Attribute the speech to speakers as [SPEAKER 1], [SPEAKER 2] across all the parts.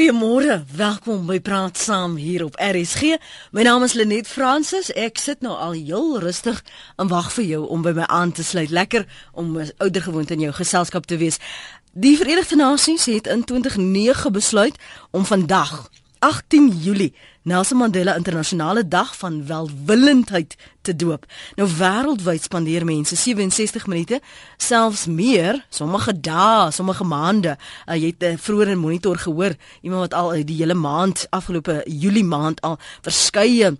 [SPEAKER 1] Goeiemôre, welkom by Praat Saam hier op RSG. My naam is Lenet Fransis. Ek sit nou al heel rustig en wag vir jou om by my aan te sluit. Lekker om ouer gewoond in jou geselskap te wees. Die Verenigde Nasies het in 2009 besluit om vandag 18 Julie Nelson Mandela Internasionale Dag van Welwillendheid te doop. Nou wêreldwyd spandeer mense 67 minute, selfs meer, sommige dae, sommige maande. Uh, jy het uh, vroeër in monitor gehoor, iemand wat al uh, die hele maand afgelope Julie maand al verskeie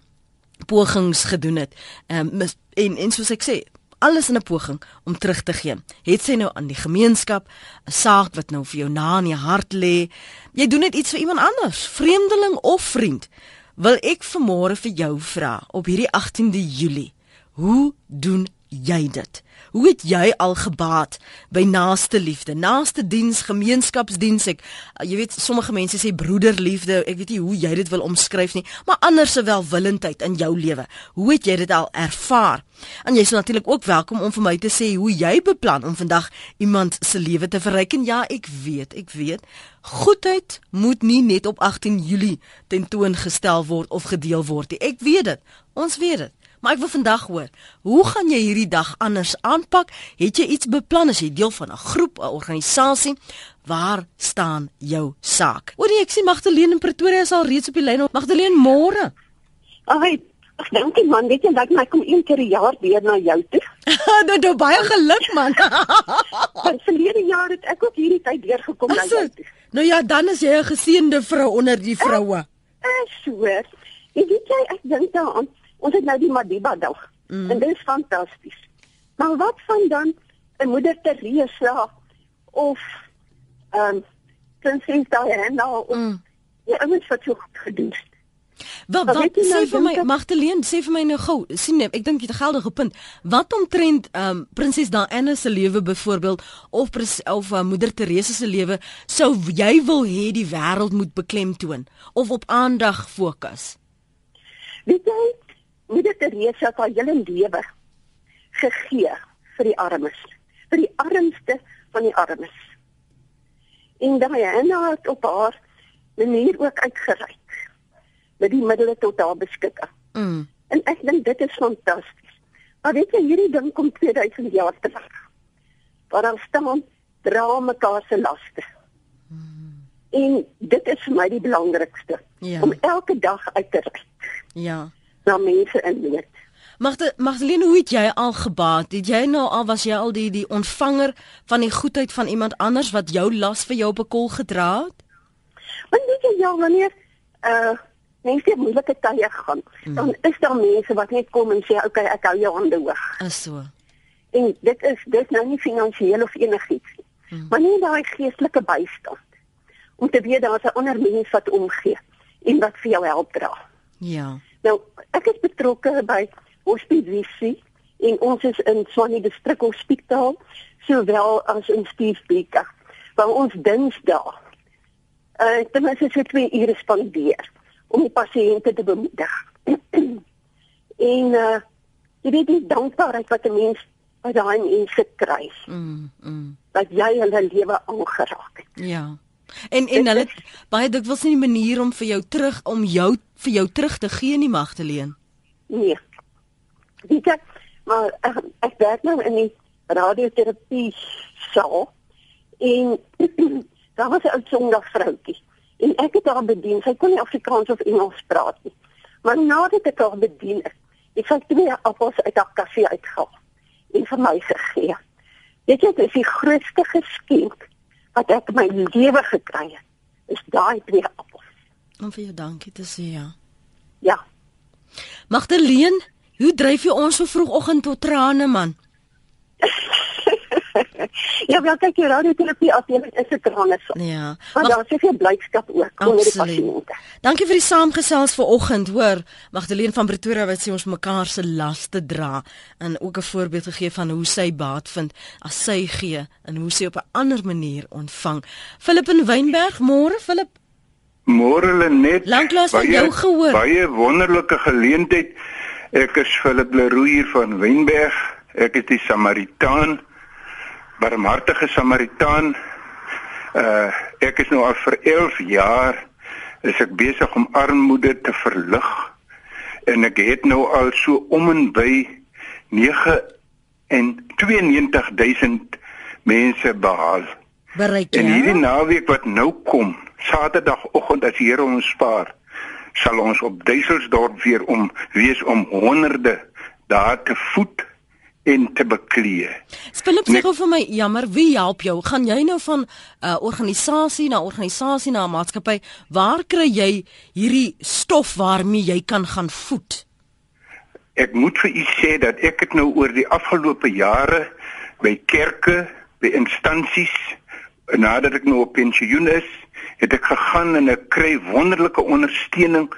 [SPEAKER 1] pogings gedoen het. Ehm um, en en soos ek sê, alles in 'n poging om terug te gee. Het sy nou aan die gemeenskap 'n saak wat nou vir jou na in die hart lê. Jy doen net iets vir iemand anders, vreemdeling of vriend. Wil ek vanmôre vir jou vra op hierdie 18de Julie, hoe doen jy dit? Hoe het jy al gebaat by naaste liefde, naaste diens, gemeenskapsdiens? Ek jy weet sommige mense sê broederliefde, ek weet nie hoe jy dit wil omskryf nie, maar anders se welwillendheid in jou lewe. Hoe het jy dit al ervaar? En jy is natuurlik ook welkom om vir my te sê hoe jy beplan om vandag iemand se lewe te verryk en ja, ek weet, ek weet. Goedheid moet nie net op 18 Julie tentoongestel word of gedeel word nie. Ek weet dit. Ons weet dit. Maar ek wil vandag hoor, hoe gaan jy hierdie dag anders aanpak? Het jy iets beplan as jy deel van 'n groep, 'n organisasie? Waar staan jou saak? Oor ek sien Magdalene in Pretoria is al reeds op die lyn. Magdalene, môre.
[SPEAKER 2] Ag, ag dankie man, weet jy dat my kom een keer 'n jaar weer na jou toe.
[SPEAKER 1] nou, nou baie geluk man.
[SPEAKER 2] Want verlede jaar het ek ook hierdie tyd weer gekom na jou toe.
[SPEAKER 1] Nou ja, dan is jy 'n geseënde vrou onder die vroue.
[SPEAKER 2] Ek sweer. Ek weet jy, ek dink daaraan Ons het nou die Madiba dag. Mm. En dit is fantasties. Maar wat van dan 'n moeder Teresa of ehm um, Prinses Diana of mm. ja, ouens wat so goed gedoen het.
[SPEAKER 1] Wel, wat sê nou vir my Magdalene, sê vir my nou gou, sien net, ek dink jy het 'n geldige punt. Wat omtrent ehm um, Prinses Diana se lewe byvoorbeeld of of uh, moeder Teresa se lewe sou jy wil hê die wêreld moet beklemtoon of op aandag fokus?
[SPEAKER 2] Weet jy, Moeder Teresa het haar hele lewe gegee vir die armes, vir die armste van die armes. En Diana het op haar manier ook uitgereik met die middele tot haar beskikking. Mm. En ek dink dit is fantasties. Maar weet jy hierdie ding kom 2000 jaar terug. Waar dan staan dra mekaar se laste. Mm. En dit is vir my die belangrikste ja. om elke dag uit te reik. Ja na mense in nood.
[SPEAKER 1] Magde Magdalene, hoe het jy al gebaat? Het jy nou al was jy al die die ontvanger van die goedheid van iemand anders wat jou las vir jou op 'n kol gedra het?
[SPEAKER 2] Want weet jy ja, wanneer uh mense moeilike tye gaan, hmm. dan is daar mense wat net kom en sê, "Oké, okay, ek hou jou hande hoog."
[SPEAKER 1] Is so.
[SPEAKER 2] En dit is dit nou nie finansiëel of enigiets nie. Hmm. Maar net daai geestelike bystand. Om te weet daar's 'n ander mens wat omgee en wat vir jou help dra.
[SPEAKER 1] Ja.
[SPEAKER 2] Nou, ek is betrokke by hospitasie en ons is in Swanie Distrik Hospitaal sowel as in Stiefbeek. Waar ons dinsdae uh ten minste so 2 ure spandeer om die pasiënte te bemoedig. en uh jy weet die dankbaarheid wat 'n mens uit daai mense kry. Mm. mm. Dat jy hulle lewe aangeraak het.
[SPEAKER 1] Ja. En en hulle baie dikwels nie 'n manier om vir jou terug om jou vir jou terug te gee nie Magdalene.
[SPEAKER 2] Nee. Weet jy, maar ek, ek werk nou in die radioterapie saal en daar was 'n ou sondag vroutjie en ek het haar bedien. Sy kon nie Afrikaans of Engels praat nie. Maar nadat ek haar bedien het, het sy twee appels uit haar kassie uitgehaal en vir my gegee. Weet jy, dit is die grootste geskenk wat ek my lewe gekry het, is daai twee appels.
[SPEAKER 1] Om vir jou dankie te sê, ja.
[SPEAKER 2] Ja.
[SPEAKER 1] Magdalene, hoe dryf jy ons so vroegoggend tot trane man?
[SPEAKER 2] ja, wel kyk jy radioterapie as jy is dit trane so.
[SPEAKER 1] Ja.
[SPEAKER 2] Maar daar is veel blydskap ook onder die pasiënte.
[SPEAKER 1] Dankie vir die saamgesels vanoggend, hoor. Magdalene van Pretoria wat sê ons mekaar se laste dra en ook 'n voorbeeld gegee van hoe sy baat vind as sy gee en hoe sy op 'n ander manier ontvang. Philip in Wynberg, môre Philip.
[SPEAKER 3] Môre Lenet.
[SPEAKER 1] Lanklaas het jou gehoor.
[SPEAKER 3] Baie wonderlike geleentheid. Ek is Philip Leroux hier van Wynberg. Ek is die Samaritaan barmhartige Samaritaan. Uh ek is nou al vir 11 jaar is ek besig om armoede te verlig en ek het nou al so om en by 9 en 92000 mense behaal.
[SPEAKER 1] Bereik
[SPEAKER 3] En hierdie naweek wat nou kom, Saterdagoggend as die Here ons spaar, sal ons op Duiselsdorp weer om wees om honderde daar te voed en te beklee.
[SPEAKER 1] Philip sê gou vir my, jammer, wie help jou? Gaan jy nou van 'n uh, organisasie na organisasie na 'n maatskappy? Waar kry jy hierdie stof waarmee jy kan gaan voed?
[SPEAKER 3] Ek moet vir u sê dat ek het nou oor die afgelope jare by kerke, by instansies nadat ek nou op pensioen is, het ek gegaan en ek kry wonderlike ondersteuning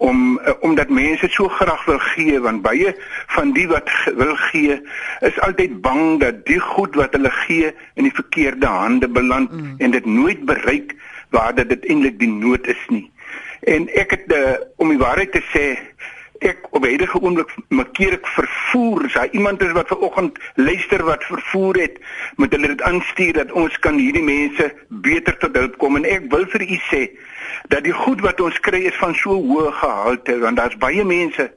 [SPEAKER 3] om uh, omdat mense so graag wil gee want baie van die wat wil gee is altyd bang dat die goed wat hulle gee in die verkeerde hande beland mm. en dit nooit bereik waar dit eintlik die nood is nie. En ek het uh, om die waarheid te sê ek op hierdie oomblik markeer ek vervoer. As daar iemand is wat ver oggend luister wat vervoer het, moet hulle dit aanstuur dat ons kan hierdie mense beter tot hulp kom en ek wil vir u sê dat die goed wat ons kry is van so hoë gehalte want daar's baie mense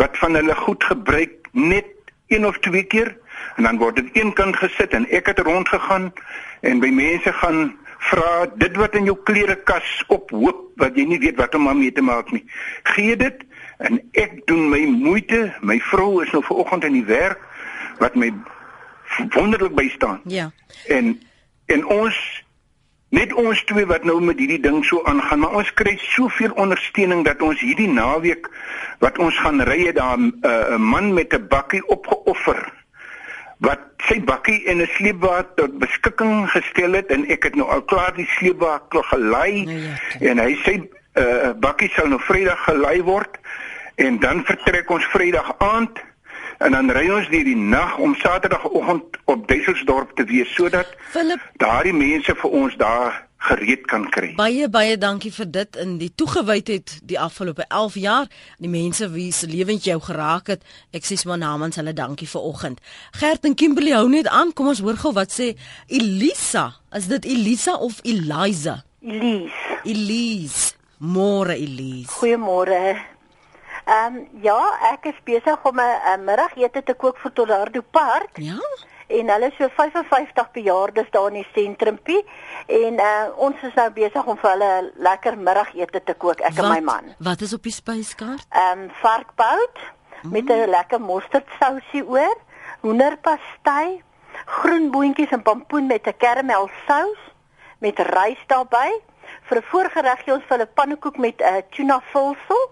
[SPEAKER 3] wat van hulle goed gebruik net een of twee keer en dan word dit eenkant gesit en ek het rondgegaan en by mense gaan vra dit wat in jou klerekas ophoop wat jy nie weet wat om daarmee te maak nie. Gee dit en ek doen my moeite. My vrou is nou vanoggend in die werk wat my wonderlik bystaan.
[SPEAKER 1] Ja.
[SPEAKER 3] En en ons net ons twee wat nou met hierdie ding so aangaan, maar ons kry soveel ondersteuning dat ons hierdie naweek wat ons gaan ry het daar 'n uh, man met 'n bakkie opgeoffer wat sy bakkie en 'n sleepwa tot beskikking gestel het en ek het nou al klaar die sleepwa gelei
[SPEAKER 1] Nou ja,
[SPEAKER 3] en hy sê 'n uh, bakkie sal nou Vrydag gelei word en dan vertrek ons Vrydag aand en dan ry ons deur die nag om Saterdagoggend op Duiselsdorp te wees sodat
[SPEAKER 1] Philip,
[SPEAKER 3] daardie mense vir ons daar gereed kan kry.
[SPEAKER 1] baie baie dankie vir dit in die toegewydheid die afgelope 11 jaar die mense wie se lewens jou geraak het. Ek sê maar namens hulle dankie vir oggend. Gert en Kimberley hou net aan. Kom ons hoor gou wat sê Elisa. Is dit Elisa of Eliza?
[SPEAKER 4] Elise,
[SPEAKER 1] Elise. Môre Elise.
[SPEAKER 4] goeiemôre. Ehm um, ja, ek is besig om 'n middagete te kook vir Tolardo Park
[SPEAKER 1] Ja?
[SPEAKER 4] en hulle is so 55 bejaardes daar in die sentrumpie en uh, ons is nou besig om vir hulle 'n lekker middagete te kook ek en my man.
[SPEAKER 1] Wat is op die spyskaart?
[SPEAKER 4] Ehm um, varkbout met 'n lekker mosterdsousie oor, hoenderpastei, groen boontjies en pompoen met 'n karamelsous met rys daarbey. Vir 'n voorgereg gee ons vir hulle pannekoek met 'n uh, tuna vulsel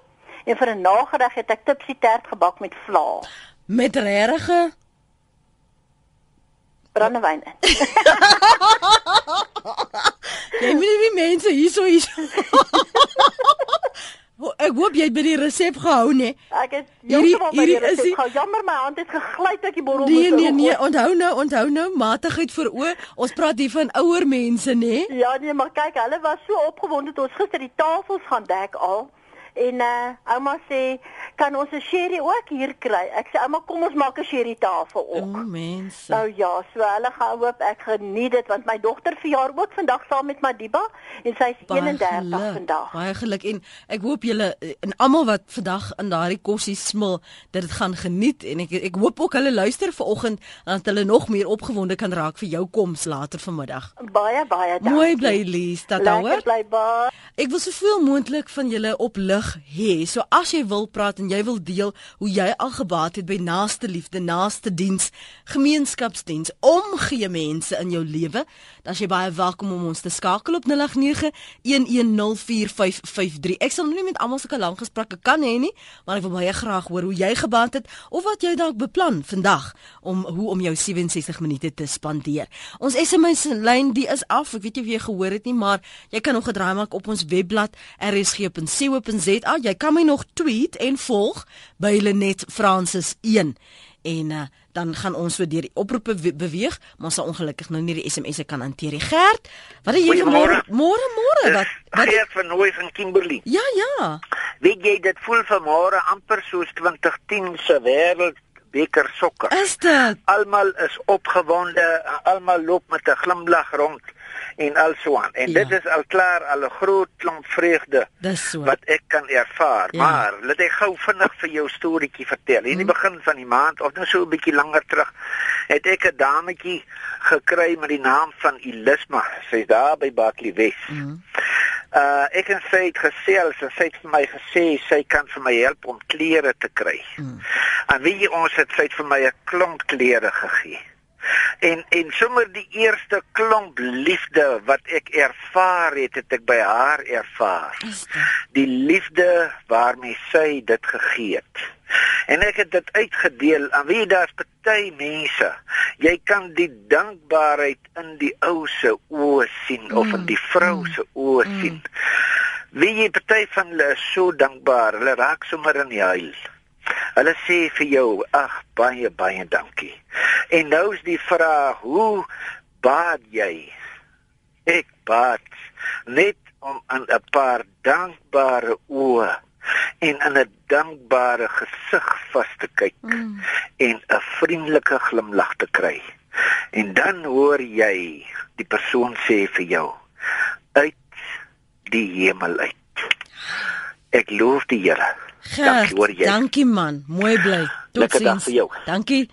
[SPEAKER 4] en vir 'n nagereg het ek tipsie tert gebak met vla.
[SPEAKER 1] Met regte
[SPEAKER 4] Brandewyn.
[SPEAKER 1] Jy moet nie mense hierso. Ho- Ek hoop jy het by die resep gehou nê.
[SPEAKER 4] Ek het
[SPEAKER 1] Hierdie- hierdie is die-
[SPEAKER 4] gehou. Jammer my hand het gegly dat die borrel
[SPEAKER 1] Nee
[SPEAKER 4] moes
[SPEAKER 1] nee nee,
[SPEAKER 4] ingooi.
[SPEAKER 1] onthou nou, onthou nou, matigheid vir o. Ons praat hier van ouer mense nê.
[SPEAKER 4] Ja nee, maar kyk, hulle was so opgewonde toe ons gister die tafels gaan dek al. En uh ouma sê, "Kan ons 'n sherry ook hier kry?" Ek sê, "Ouma, kom ons maak 'n sherry tafel
[SPEAKER 1] O
[SPEAKER 4] ook."
[SPEAKER 1] mense.
[SPEAKER 4] Nou ja, so hulle gaan hoop ek geniet dit want my dogter verjaar ook vandag saam met Madiba en sy is 31 vandag.
[SPEAKER 1] Baie geluk en ek hoop julle eh, en almal wat vandag in daardie kossie smil dat dit gaan geniet en ek ek hoop ook hulle luister vanoggend dat hulle nog meer opgewonde kan raak vir jou koms later vanmiddag.
[SPEAKER 4] Baie baie dankie.
[SPEAKER 1] Mooi bly Lies, dat
[SPEAKER 4] Lekker
[SPEAKER 1] hoor.
[SPEAKER 4] bly baie.
[SPEAKER 1] Ek wil soveel moontlik van julle op lig hê. So as jy wil praat en jy wil deel hoe jy al gebaat het by naaste liefde, naaste diens, gemeenskapsdiens, omgee mense in jou lewe, is jy baie welkom om ons te skakel op 0891104553. Ek sal nou nie met almal sulke lang gesprekke kan hê nie, maar ek wil baie graag hoor hoe jy gebaat het of wat jy dalk beplan vandag om hoe om jou 67 minute te spandeer. Ons SMS lyn die is af. Ek weet nie of jy gehoor het nie, maar jy kan nog 'n draai maak op ons webblad rsg.co.za. Jy kan my nog tweet en volg by Lenet Francis 1 en uh, dan gaan ons so deur die oproepe we- beweeg, maar ons sal ongelukkig nou nie die SMS'e kan hanteer nie. Gert, wat het jy vanmôre? Môre môre wat wat
[SPEAKER 5] Geert van Nooy van Kimberley.
[SPEAKER 1] Ja, ja.
[SPEAKER 5] Weet jy dit voel vanmôre amper soos 2010 se wêreldbeker sokker.
[SPEAKER 1] Is dit?
[SPEAKER 5] Almal is opgewonde, almal loop met 'n glimlag rond en alsoan. En
[SPEAKER 1] Ja.
[SPEAKER 5] dit is al klaar al 'n groot klomp vreugde
[SPEAKER 1] so.
[SPEAKER 5] wat ek kan ervaar.
[SPEAKER 1] Ja.
[SPEAKER 5] Maar laat ek gou vinnig vir jou storieetjie vertel. In die
[SPEAKER 1] Mhm.
[SPEAKER 5] begin van die maand of nou so 'n bietjie langer terug, het ek 'n dametjie gekry met die naam van Elisma. Sy's daar by Barkley Wes.
[SPEAKER 1] Mhm.
[SPEAKER 5] Uh ek en sy het gesels en sy het vir my gesê sy kan vir my help om klere te kry.
[SPEAKER 1] Mm.
[SPEAKER 5] En weet jy ons het sy het vir my 'n klomp klere gegee. En en sommer die eerste klomp liefde wat ek ervaar het, het ek by haar ervaar. Die liefde waarmee sy dit gegee het. En ek het dit uitgedeel aan wie daar's party mense. Jy kan die dankbaarheid in die ou se oë sien of in die vrou se oë sien. Wie jy party van hulle is so dankbaar, hulle raak sommer in die huil. Hulle sê vir jou, ag baie baie dankie. En nou is die vraag, hoe baat jy? Ek baat net om aan 'n paar dankbare oë en in 'n dankbare gesig vas te kyk
[SPEAKER 1] Mm.
[SPEAKER 5] en 'n vriendelike glimlag te kry. En dan hoor jy die persoon sê vir jou uit die hemel uit. Ek loof die Here. Dankie hoor jy.
[SPEAKER 1] dankie man. Mooi bly. Totsiens. Dankie.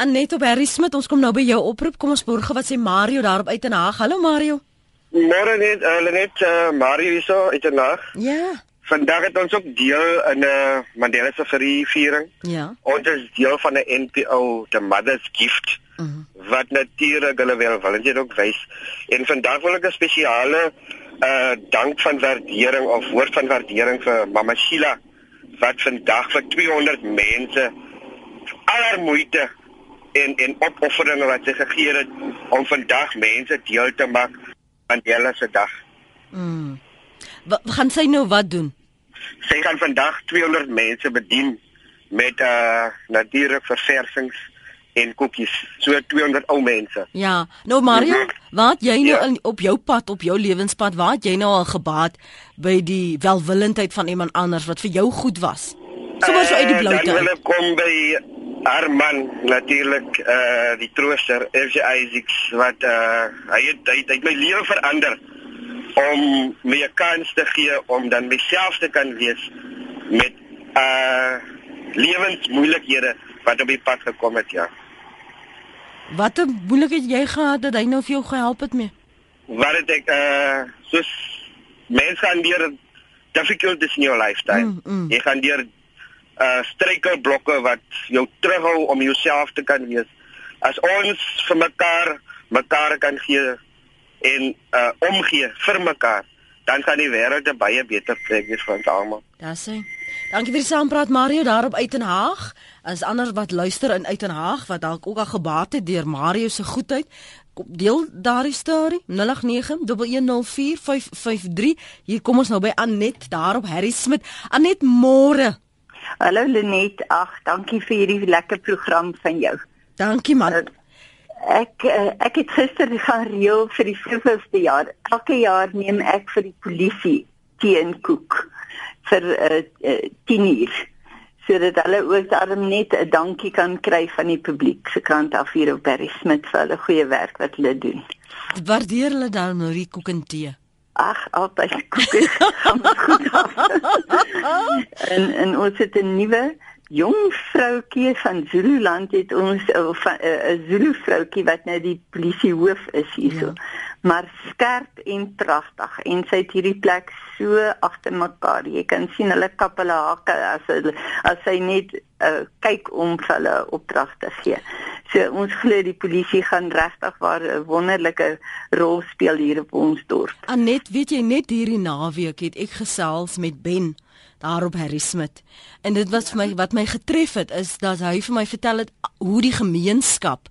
[SPEAKER 1] Annette op Harry Smit, ons kom nou by jou oproep. Kom ons borge wat sê Mario daarop uit in Haag. Hallo Mario.
[SPEAKER 6] Môre net, hulle net uh, Mario hierso uit 'n nag.
[SPEAKER 1] Ja.
[SPEAKER 6] Vandag het ons ook deel in 'n uh, Mandela se viering.
[SPEAKER 1] Ja.
[SPEAKER 6] Ons is deel van 'n NPO, the Mother's Gift,
[SPEAKER 1] Mhm.
[SPEAKER 6] wat natuurlik hulle welwillendheid ook wys. En vandag wil ek 'n spesiale uh dank van waardering of woord van waardering vir Mama Sheila wat vandag vir 200 mense aller moeite en en opofferinge wat sy gegee het om vandag mense deel te maak van Mandela se dag.
[SPEAKER 1] Mm. Wat gaan sy nou wat doen?
[SPEAKER 6] Sy gaan vandag 200 mense bedien met uh natuurlik verversings en koekies. So 200 ou mense.
[SPEAKER 1] Ja. Nou Mario,
[SPEAKER 6] Mhm.
[SPEAKER 1] het jy nou
[SPEAKER 6] Ja.
[SPEAKER 1] in, op jou pad, op jou lewenspad, waar het jy nou al gebaat by die welwillendheid van iemand anders wat vir jou goed was? Sommige so uit die
[SPEAKER 6] Eh, wil
[SPEAKER 1] uit.
[SPEAKER 6] ek kom by haar man natuurlik uh die trooster FJ Isaacs wat uh hy het hy, het- hy het my lewe verander om my 'n kans te gee om dan myself te kan wees met uh lewensmoeilikhede wat op die pad gekom het ja.
[SPEAKER 1] Wat 'n moeilikheid jy gehad dat hy nou vir jou gehelp het mee?
[SPEAKER 6] Wat het ek uh soos mense gaan deur difficulties in jou lifetime.
[SPEAKER 1] Mm, mm.
[SPEAKER 6] Jy gaan deur uh struikelblokke wat jou terughou om jouself te kan wees. As ons vir mekaar mekaar kan gee en uh omgee vir mekaar, dan gaan die wêreld 'n baie beter plek wees vir ons almal.
[SPEAKER 1] Daar's hy. Dankie vir die saampraat Mario daarop uit in Haag. As ander wat luister in uit in Haag wat dalk ook al gebaat het deur Mario se goedheid, deel daardie storie 0891104553. Hier kom ons nou by Anet daarop Harry Smit. Anet môre.
[SPEAKER 7] Hallo Lenet, ag, dankie vir hierdie lekker program van jou.
[SPEAKER 1] Dankie man.
[SPEAKER 7] Ek eh, ek het gister gaan reël vir die soveelste jaar. Elke jaar neem ek vir die polisie tee en koek vir uh, uh, 10 uur sodat hulle ook daarom net 'n dankie kan kry van die publiek se kant af hier op Berry Smit vir hulle goeie werk wat hulle doen.
[SPEAKER 1] Waardeer hulle dan nou die koek en tee?
[SPEAKER 7] Ag, altyd koek en en ons het 'n nuwe jong vroutjie van Zululand het ons of van 'n uh, Zulu vroutjie wat nou die polisie hoof is hierso. Ja. Maar skerp en pragtig en sy het hierdie plek so agter mekaar. Jy kan sien hulle kap hulle hakke as hulle as sy net uh, kyk om vir hulle opdrag te gee. So ons glo die polisie gaan regtig waar 'n wonderlike rol speel hier op ons dorp.
[SPEAKER 1] Anet, weet jy net hierdie naweek het ek gesels met Ben daarop Harry Smit. En dit was vir my wat my getref het is dat hy vir my vertel het hoe die gemeenskap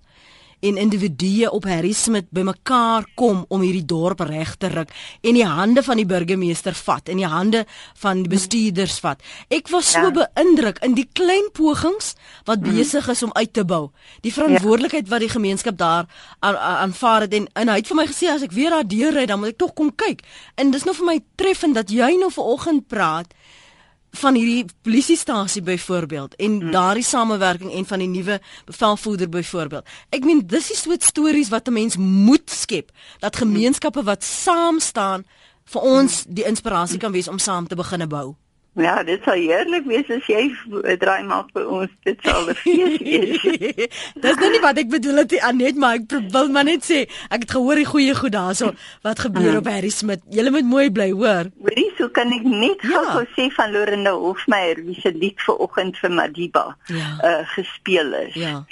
[SPEAKER 1] en individue op Harry Smit bymekaar kom om hierdie dorp reg te ruk en die hande van die burgemeester vat en die hande van die bestuurders vat. Ek was so
[SPEAKER 7] Ja.
[SPEAKER 1] beïndruk in die klein pogings wat besig is om uit te bou. Die verantwoordelikheid wat die gemeenskap daar aan- aanvaar het en, en hy het vir my gesê as ek weer daar deur ry dan moet ek tog kom kyk. En dis nou vir my treffend dat jy nou vanoggend praat van hierdie polisiestasie byvoorbeeld en hmm. daardie samewerking en van die nuwe bevelvoerder byvoorbeeld. Ek meen dis die soort stories wat 'n mens moet skep dat gemeenskappe wat saam staan vir ons die inspirasie kan wees om saam te begine bou.
[SPEAKER 7] Ja, dit sal heerlik wees as jy draai maak vir ons. Dit sal 'n fees wees.
[SPEAKER 1] Dis nou nie wat ek bedoel het Anet, maar ek wil maar net sê, ek het gehoor die goeie goed daarso wat gebeur op Harry Smit. Julle moet mooi bly, hoor.
[SPEAKER 7] Hoorie, so kan ek net ja. gou sê van Lorenda Hofmeyer wie se lied vir oggend vir Madiba ja. uh gespeel is. Ja.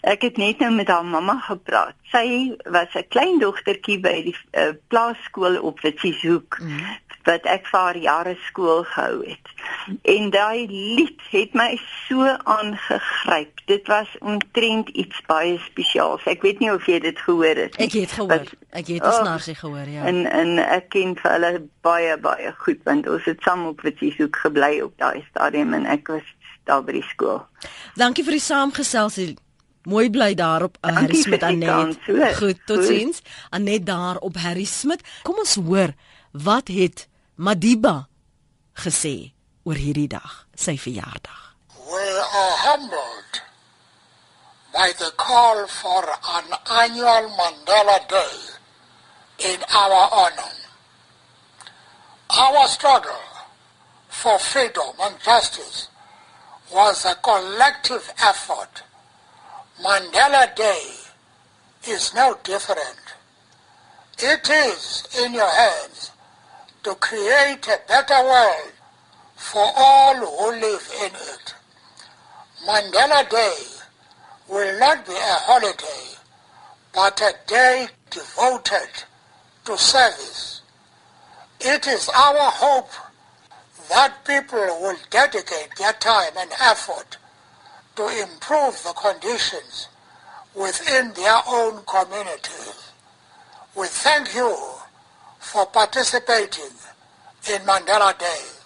[SPEAKER 7] Ek het net nou met haar mamma gepraat. Sy was 'n klein dogtertjie by die uh, plaaskool op Witzieshoek mm. Wat ek vir haar jare skool gehou het. En daai lied het my so aangegryp. Dit was omtrent iets baie spesiaals. Ek weet nie of jy dit gehoor het
[SPEAKER 1] nie. Ek het gehoor. Ek het dit oh, snaars gehoor, ja.
[SPEAKER 7] En en ek ken vir hulle baie baie goed want ons het saam op Witzieshoek gebly op daai stadium en ek was daar by die skool.
[SPEAKER 1] Dankie vir die saamgesels. Mooi bly daar op uh, Harry Smit Anet. Goed, totsiens. Anet daar op Harry Smit. Kom ons hoor wat het Madiba gesê oor hierdie dag, sy verjaardag.
[SPEAKER 8] We are humbled by the call for an annual Mandela Day in our honor. Our struggle for freedom and justice was a collective effort Mandela Day is no different. It is in your hands to create a better world for all who live in it. Mandela Day will not be a holiday, but a day devoted to service. It is our hope that people will dedicate their time and effort to improve the conditions within their own communities. We thank you for participating in Mandela Day.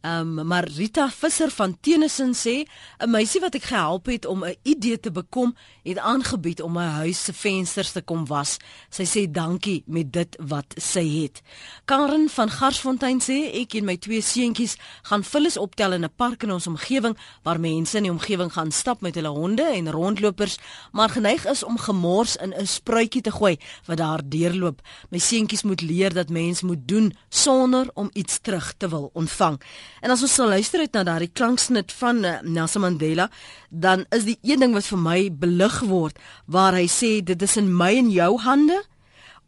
[SPEAKER 1] Um Marita Visser van Tenison sê 'n meisie wat ek gehelp het om 'n idee te bekom, het aangebied om my huis se vensters te kom was. Sy sê dankie met dit wat sy het. Karen van Garsfontein sê ek en my twee seentjies gaan vullis optel in 'n park in ons omgewing waar mense in die omgewing gaan stap met hulle honde en rondlopers, maar geneig is om gemors in 'n spruitjie te gooi wat daar deurloop. My seentjies moet leer dat mens moet doen sonder om iets terug te wil ontvang. En as ons sal luister uit na daardie klanksnit van uh, Nelson Mandela, dan is die een ding wat vir my belig word waar hy sê dit is in my en jou hande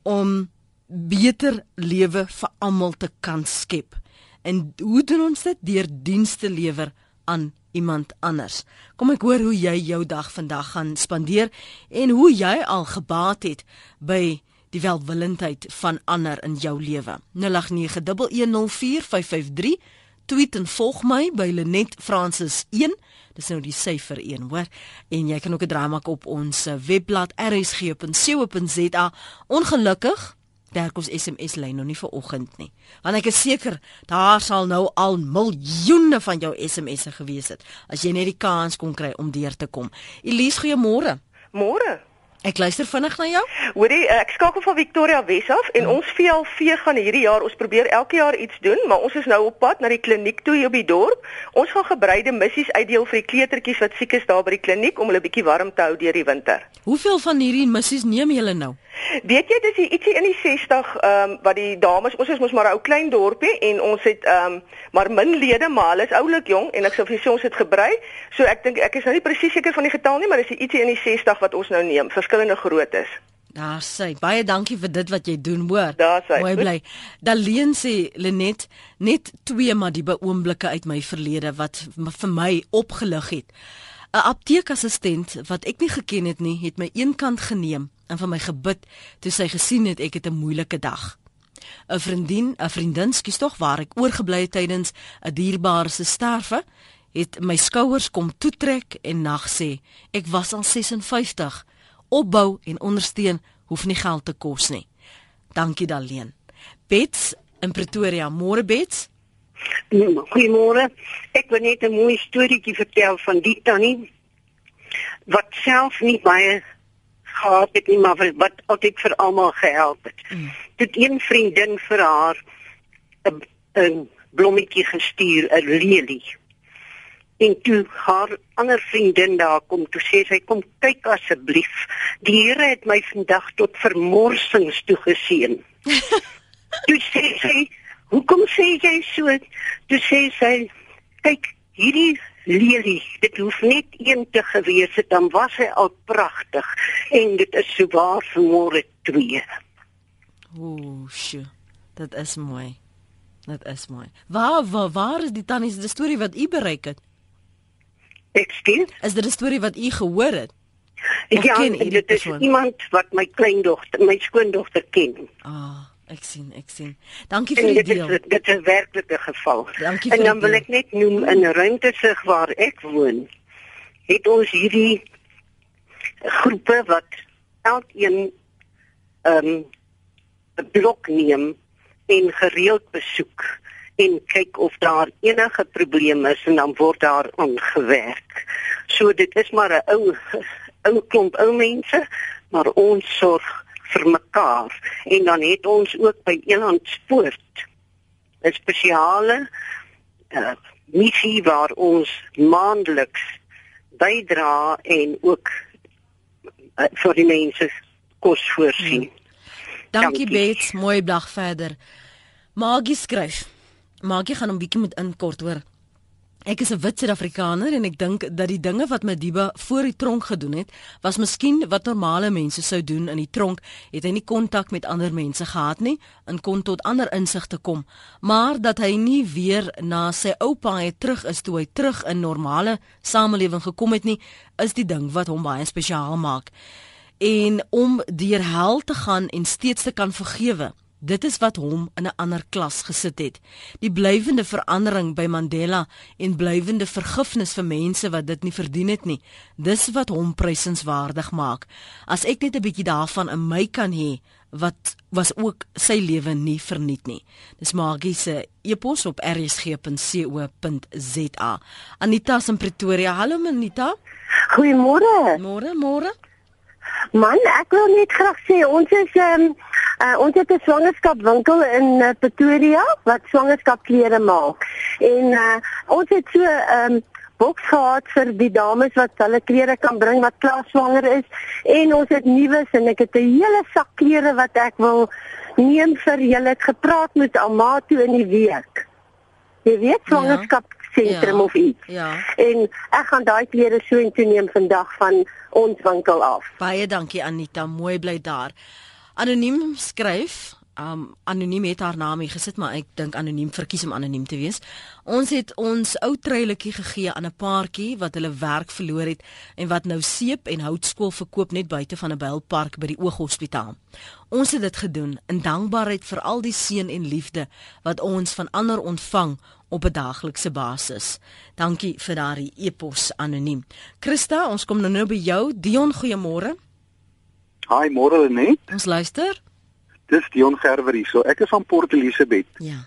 [SPEAKER 1] om beter lewe vir almal te kan skep. En hoe doen ons dit deur dienste lewer aan iemand anders? Kom ek hoor hoe jy jou dag vandag gaan spandeer en hoe jy al gebaat het by die welwillendheid van ander in jou lewe. 0891104553 tweet en volg my by Lenet Francis 1. Dis nou die syfer 1, hoor. En jy kan ook 'n drama op ons eh, webblad rsg.co.za. Ongelukkig daar kom SMS lyn nog nie vir oggend nie. Want ek is seker daar sal nou al miljoene van jou SMS'e gewees het as jy net die kans kon kry om deur te kom. Elise, goeiemôre.
[SPEAKER 9] Môre.
[SPEAKER 1] Ek luister vinnig na jou.
[SPEAKER 9] Hoorie, ek skakel van Victoria Wes af en hmm. ons VLV gaan hierdie jaar, ons probeer elke jaar iets doen, maar ons is nou op pad na die kliniek toe hier op die dorp. Ons gaan gebreide missies uitdeel vir die kleutertjies wat siek is daar by die kliniek om hulle bietjie warm te hou deur die winter.
[SPEAKER 1] Hoeveel van hierdie missies neem julle nou?
[SPEAKER 9] Weet jy dis ietsie in die 60 ehm um, wat die dames ons is mos maar 'n ou klein dorpie en ons het ehm um, maar min lede maar hulle is oulik jong en ek sou vir ons het gebrei. So ek dink ek is nou nie presies seker van die getal nie, maar dis ietsie in die 60 wat ons nou neem, verskillende groottes.
[SPEAKER 1] Daar sê baie dankie vir dit wat jy doen, hoor.
[SPEAKER 9] Daar sê.
[SPEAKER 1] Mooi bly. Daleen sê Lenet net twee maar die oomblikke uit my verlede wat vir my opgelig het. 'n Apteekassistent wat ek nie geken het nie, het my eenkant geneem en van my gebid toe sy gesien het ek het 'n moeilike dag. 'n Vriendin, 'n vriendin skies tog waar ek oorgebly het tydens 'n dierbare se sterwe, het my skouers kom toetrek en nag sê, ek was al 56. Opbou en ondersteun hoef nie geld te kos nie. Dankie Daleen. Bets in Pretoria, môre Bets.
[SPEAKER 2] Goeiemôre. Ek wil net 'n mooi storieetjie vertel van die tannie wat self nie baie gehad het nie, maar wat altyd vir almal gehelp het. Mm. Dit een vriendin vir haar 'n 'n blommetjie gestuur, 'n lelie. En toe haar ander vriendin daar kom, toe sê sy kom kyk asseblief. Die Here het my vandag tot vermorsings toegeseën. toe sê sy, "Hoekom sê jy so?" Toe sê sy, "Kyk, hierdie lelie, dit hoef net een te gewees het, dan was hy al pragtig en dit is so waar vir môre twee."
[SPEAKER 1] Ooh, sjoe. Dit is mooi. Dit is mooi. Waar waar, waar is die tannie se storie wat u bereik het?
[SPEAKER 2] Ek sien.
[SPEAKER 1] Is dit 'n storie wat u gehoor het? Of
[SPEAKER 2] Ja,
[SPEAKER 1] u die
[SPEAKER 2] dit is
[SPEAKER 1] persoon?
[SPEAKER 2] iemand wat my kleindogter, my skoondogter ken.
[SPEAKER 1] Ah, ek sien, ek sien. Dankie vir die
[SPEAKER 2] dit
[SPEAKER 1] deel.
[SPEAKER 2] is dit is 'n werklike geval.
[SPEAKER 1] Dankie
[SPEAKER 2] en dan wil ek net noem in 'n ruimtesig waar ek woon, het ons hierdie groepe wat elkeen ehm 'n blok neem en gereeld besoek en kyk of daar enige probleme is en dan word daar aan gewerk. So dit is maar 'n ou ou klomp ou mense, maar ons sorg vir mekaar en dan het ons ook by Elandspoort 'n spesiale uh, missie waar ons maandeliks bydra en ook uh, vir die mense kos voorsien.
[SPEAKER 1] Dankie
[SPEAKER 2] Dankie.
[SPEAKER 1] Bets, mooi dag verder. Magie skryf. Magie gaan 'n bietjie met inkort hoor. Ek is 'n wit Suid-Afrikaner en ek dink dat die dinge wat Madiba voor die tronk gedoen het, was miskien wat normale mense sou doen in die tronk. Het hy nie kontak met ander mense gehad nie en kon tot ander insigte kom, maar dat hy nie weer na sy oupa het terug is toe hy terug in normale samelewing gekom het nie, is die ding wat hom baie spesiaal maak en om deur hel te gaan en steeds te kan vergewe. Dit is wat hom in 'n ander klas gesit het. Die blywende verandering by Mandela en blywende vergifnis vir mense wat dit nie verdien het nie. Dis wat hom prysenswaardig maak. As ek net 'n bietjie daarvan in my kan hê, wat was ook sy lewe nie verniet nie. Dis Magie se epos op rsg.co.za. Anita is in Pretoria. Hallo Anita.
[SPEAKER 2] Goeiemôre.
[SPEAKER 1] Môre, môre.
[SPEAKER 2] Man, ek wil net graag sê ons is ehm um, uh, ons het 'n swangerskapwinkel in uh, Pretoria wat swangerskapklere maak. En uh, ons het so ehm um, boks gehad vir die dames wat hulle klere kan bring wat klaar swanger is en ons het nuus en ek het 'n hele sak klere wat ek wil neem vir julle het gepraat met Alma toe in die week. Jy weet swangerskapsentrum
[SPEAKER 1] Ja.
[SPEAKER 2] of iets.
[SPEAKER 1] Ja.
[SPEAKER 2] En ek gaan daai klere so intoe neem vandag van ons winkel af.
[SPEAKER 1] Baie dankie Anita, mooi bly daar. Anoniem skryf, um anoniem het haar naam hier gesit, maar ek dink anoniem verkies om anoniem te wees. Ons het ons ou treiletjie gegee aan 'n paartjie wat hulle werk verloor het en wat nou seep en houtskool verkoop net buite van 'n bylpark by die Ooghospitaal. Ons het dit gedoen in dankbaarheid vir al die seën en liefde wat ons van ander ontvang op 'n daaglikse basis. Dankie vir daardie epos anoniem. Christa, ons kom nou nou by jou. Dion, goeiemôre.
[SPEAKER 10] Hi, môre net.
[SPEAKER 1] Ons luister.
[SPEAKER 10] Dis Dion Gerwer hier. So ek is van Port Elizabeth.
[SPEAKER 1] Ja.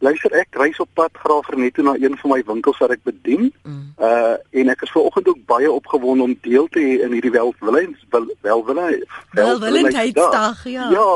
[SPEAKER 10] Luister, ek reis op pad graaf net toe na een van my winkels wat ek bedien.
[SPEAKER 1] Mm.
[SPEAKER 10] Uh en ek is vanoggend ook baie opgewonde om deel te hê in hierdie welwillens wel welwille
[SPEAKER 1] Welwillendheidsdag, ja.
[SPEAKER 10] Ja.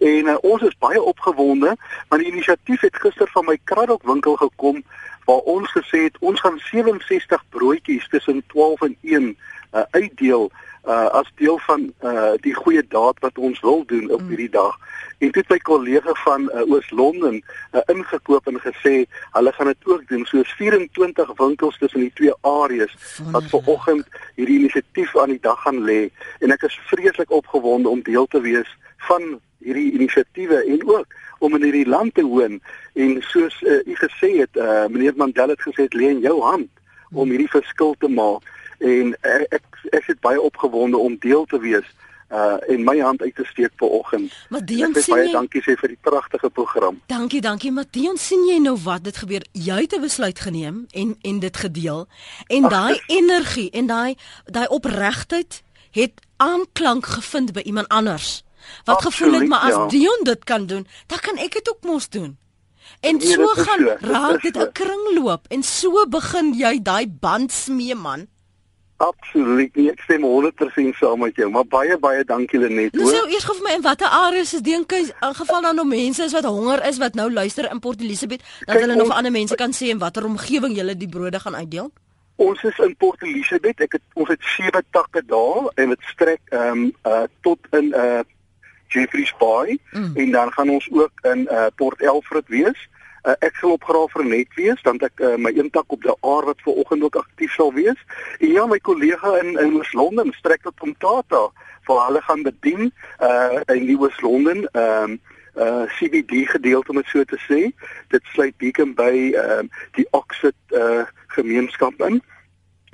[SPEAKER 10] En uh, ons is baie opgewonde want die inisiatief het gister van my Kraddock winkel gekom waar ons gesê het ons gaan 67 broodjies tussen 12 en 1 uh, uitdeel uh, as deel van uh, die goeie daad wat ons wil doen op hierdie dag. En toe het my kollega van uh, Oos-London uh, ingekoop en gesê hulle gaan dit ook doen. So is 24 winkels tussen die twee areas wat ver oggend hierdie inisiatief aan die dag gaan lê. En ek is vreeslik opgewonde om deel te wees van hierdie inisiatiewe en ook om in hierdie land te woon. En soos uh, u gesê het uh, meneer Mandela het gesê dit lê in jou hand om hierdie verskil te maak en uh, ek ek is baie opgewonde om deel te wees uh en my hand uit te steek.
[SPEAKER 1] Maar
[SPEAKER 10] En
[SPEAKER 1] Dion
[SPEAKER 10] ek
[SPEAKER 1] sien
[SPEAKER 10] baie
[SPEAKER 1] jy
[SPEAKER 10] dankie sê vir die pragtige program.
[SPEAKER 1] Dankie, dankie. Maar Dion, sien jy nou wat dit gebeur? Jy het 'n besluit geneem en en dit gedeel en daai energie en daai daai opregtheid het aanklank gevind by iemand anders. Wat gevoel het
[SPEAKER 10] Absoluut,
[SPEAKER 1] maar as
[SPEAKER 10] ja.
[SPEAKER 1] Dion dit kan doen, dan kan ek dit ook mos doen. En
[SPEAKER 10] Nee,
[SPEAKER 1] so gaan
[SPEAKER 10] so,
[SPEAKER 1] raak dit. 'n kringloop en so begin jy daai band smee man.
[SPEAKER 10] Absoluut nie. Ek stem 100% saam met jou, maar baie baie dankie Lenet.
[SPEAKER 1] Nou sê eers gou vir my in watter areas is dink jy in geval dan nog mense is wat honger is wat nou luister in Port Elizabeth dat
[SPEAKER 10] Kyk,
[SPEAKER 1] hulle nog
[SPEAKER 10] ons-
[SPEAKER 1] ander mense kan sê in watter omgewing julle die brode gaan uitdeel?
[SPEAKER 10] Ons is in Port Elizabeth. Ek het ons het sewe takke daar en dit strek ehm um, uh tot in uh Jeffreys Bay mm. en dan gaan ons ook in uh Port Elfrid wees. Uh, ek sal op Graafrenet wees dan ek uh, my een tak op die aar wat ver oggend ook aktief sal wees. En ja, my kollega in in Oos-London strek tot om Tata vir hulle gaan bedien uh in Oos-London ehm um, uh CBD gedeelte om dit so te sê. Dit sluit Beacon Bay ehm uh, die Oxford uh gemeenskap in.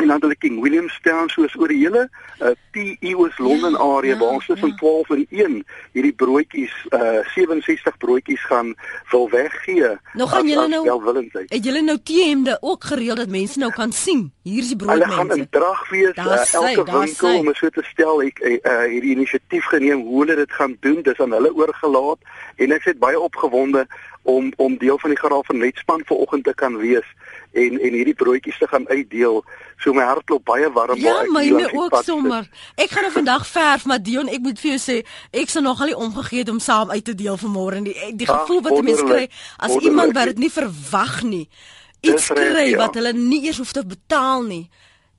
[SPEAKER 10] En dan ek King Williamstown soos oor die hele uh PE Oos London area waar ons tussen 12 en 1 hierdie broodjies uh 67 broodjies gaan wil weggee.
[SPEAKER 1] Nou gaan julle nou. Het julle nou T-hemde ook gereël dat mense nou kan sien hier is die
[SPEAKER 10] Hulle gaan
[SPEAKER 1] broodmense.
[SPEAKER 10] in drag wees uh, elke winkel om so te stel ek uh, uh, hierdie inisiatief geneem hoe hulle dit gaan doen dis aan hulle oorgelaat en ek is baie opgewonde om om deel van die geraal van netspan vanoggend te kan wees en en hierdie broodjies te gaan uitdeel so my hart klop baie warm
[SPEAKER 1] Ja,
[SPEAKER 10] waar ek hier
[SPEAKER 1] myne ook sommer. Ek gaan nou vandag verf, maar Dion, ek moet vir jou sê, ek sal nogal nie omgegee het om saam uit te deel vanmôre die die
[SPEAKER 10] Ag,
[SPEAKER 1] gevoel wat 'n mens kry as
[SPEAKER 10] wonderlik.
[SPEAKER 1] iemand wat dit nie verwag nie. Iets
[SPEAKER 10] Dis reg,
[SPEAKER 1] kry
[SPEAKER 10] ja.
[SPEAKER 1] wat hulle nie eers hoef te betaal nie.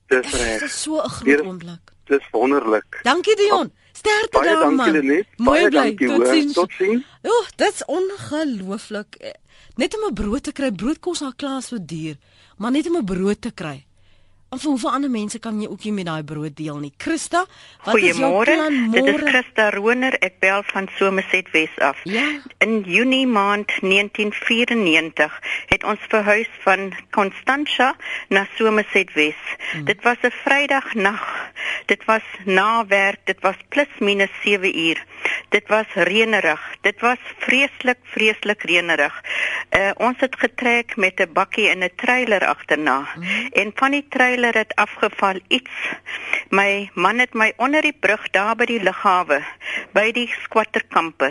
[SPEAKER 10] Dis
[SPEAKER 1] Dit
[SPEAKER 10] reg.
[SPEAKER 1] is so 'n groot oomblik.
[SPEAKER 10] Dis wonderlik.
[SPEAKER 1] Dankie Dion. Sterkte
[SPEAKER 10] Baie
[SPEAKER 1] daar
[SPEAKER 10] dankie
[SPEAKER 1] man.
[SPEAKER 10] Lenet.
[SPEAKER 1] Mooi
[SPEAKER 10] Baie
[SPEAKER 1] bly.
[SPEAKER 10] dankie hoor.
[SPEAKER 1] Totsiens.
[SPEAKER 10] Totsiens.
[SPEAKER 1] Oeg, dit's ongelooflik. Eh, Net om 'n brood te kry, brood kos al klaar so duur, maar net om 'n brood te kry. En vir hoeveel ander mense kan jy ook nie met daai brood deel nie? Christa, wat is jou plan
[SPEAKER 11] Dit is
[SPEAKER 1] môre?
[SPEAKER 11] Christa Roner. Ek bel van Somerset Wes af.
[SPEAKER 1] Ja.
[SPEAKER 11] In Junie maand 1994 het ons verhuis van Constantia na Somerset Wes. Hmm. Dit was 'n Vrydagnag. Dit was na werk. Dit was plus minus 7 uur. Dit was reënerig. Dit was vreeslik, vreeslik reënerig. Uh, ons het getrek met 'n bakkie en 'n trailer agterna. Hmm. En van die trailer het afgeval iets. My man het my onder die brug daar by die lughawe by die squatterkampe.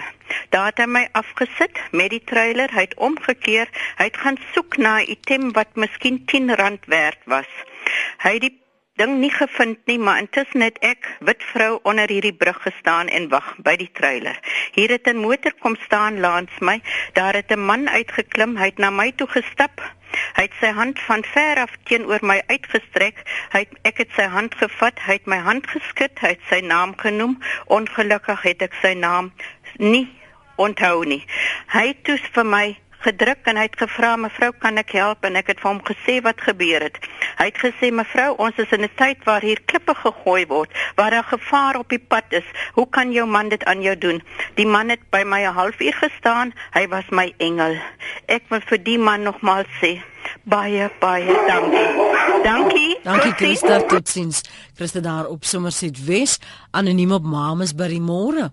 [SPEAKER 11] Daar het hy my afgesit met die trailer. Hy het omgekeer. Hy het gaan soek na 'n item wat miskien R10 werd was. Hy het die ding nie gevind nie, maar intussen het ek, wit vrou, onder hierdie brug gestaan en wag by die trailer. Hier het 'n motor kom staan langs my. Daar het 'n man uitgeklim. Hy het na my toe gestap. Hy het sy hand van ver af teenoor my uitgestrek. Hy het, ek het sy hand gevat. Hy het my hand geskud. Hy het sy naam genoem. Ongelukkig het ek sy naam nie onthou nie. Hy het toe vir my gedruk en hy het gevra mevrou kan ek help en ek het vir hom gesê wat gebeur het. Hy het gesê mevrou ons is in 'n tyd waar hier klippe gegooi word, waar daar gevaar op die pad is. Hoe kan jou man dit aan jou doen? Die man het by my 'n halfuur gestaan. Hy was my engel. Ek wil vir die man nogmaals sê baie baie dankie. Dankie.
[SPEAKER 1] Dankie. Christa, totsiens. Christa daar op Somerset Wes, anoniem op Mamasbury môre.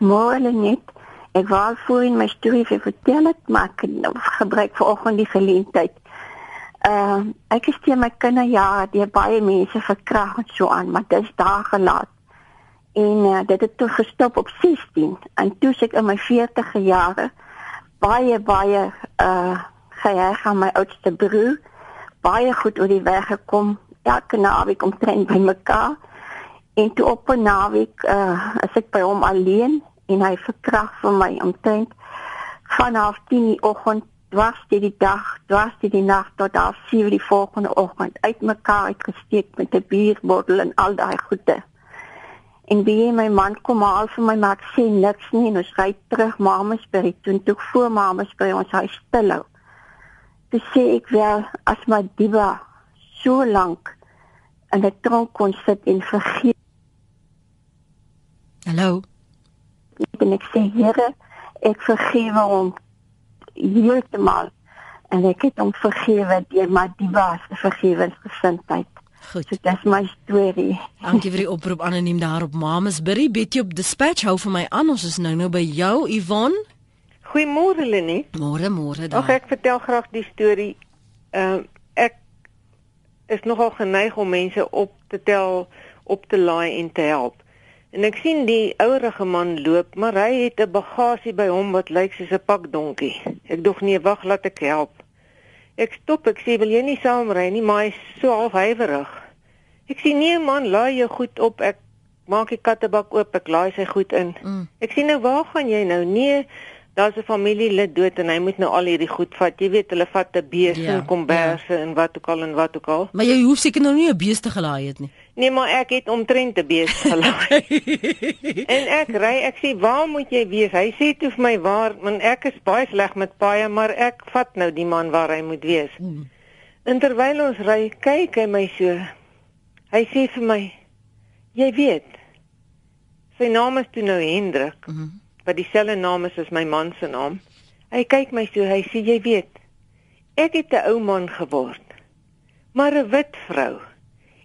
[SPEAKER 12] Môre net. Ek wou voorheen my storie vir vertel het, maar ek het gebruik vanoggend die geleentheid. Uh ek is teen my kinderjare deur baie mense verkragt en so aan, maar dit is daar gelaat. En uh, dit het toe gestop op 16 en toe ek in my 40e jare baie baie uh geheg aan my oudste broer, baie goed oor die weg gekom, elke naweek omtrent by mekaar. En toe op 'n naweek uh as ek by hom alleen en hy verkragt vir my omtrent vanaf 10 die oggend dwars deur die dag, dwars deur die nag tot half 7 die volgende oggend uitmekaar uitgesteek met 'n bierbottel en al daai goede. En wie my man kom haal vir my maar sê niks nie en ons ry terug Mamasbury toe toe ek voor Mamasbury ons huis stilhou. Toe sê ek wel as my diva so lank in 'n tronk kon sit en vergeet
[SPEAKER 1] Hallo.
[SPEAKER 12] En ek sê Here, ek vergewe hom heeltemal en ek het hom vergewe deur my diva se vergewensgesindheid.
[SPEAKER 1] Goed.
[SPEAKER 12] So dis my storie.
[SPEAKER 1] Dankie vir die oproep anoniem daar op Mamasbury. Betty op Dispatch hou vir my aan. Ons is nou nou by jou Yvonne.
[SPEAKER 13] Goeiemôre Lenie.
[SPEAKER 1] Môre môre daar.
[SPEAKER 13] Ag ek vertel graag die storie. Ehm uh, ek is nogal geneig om mense op te tel, op te laai en te help. En ek sien die ouerige man loop, maar hy het 'n bagasie by hom wat lyk soos 'n pakdonkie. Ek dog nee, wag, laat ek help. Ek stop, ek sê wil jy nie saamry nie, maar hy's so half huiwerig. Ek sê nee man, laai jou goed op. Ek maak die kattebak oop, ek laai sy goed in.
[SPEAKER 1] Mm.
[SPEAKER 13] Ek sê nou waar gaan jy nou? Nee, daar's 'n familielid dood en hy moet nou al hierdie goed vat. Jy weet, hulle vat 'n bees
[SPEAKER 1] Ja,
[SPEAKER 13] en komberse en wat ook al en wat ook al.
[SPEAKER 1] Maar jy hoef seker nou nie 'n beeste gelaai het nie.
[SPEAKER 13] Nee, maar ek het omtrent 'n bees gelaai. en ek ry, ek sê, "Waar moet jy wees?" Hy sê toe vir my, "Waar?" Want ek is baie sleg met paaie, maar ek vat nou die man waar hy moet wees.
[SPEAKER 1] Mm.
[SPEAKER 13] En terwyl ons ry, kyk hy my so. Hy sê vir my, "Jy weet, sy naam is toe nou Hendrik,
[SPEAKER 1] Mhm.
[SPEAKER 13] wat dieselfde naam is as my man se naam." Hy kyk my so, hy sê, "Jy weet, ek het 'n ou man geword, maar 'n wit vrou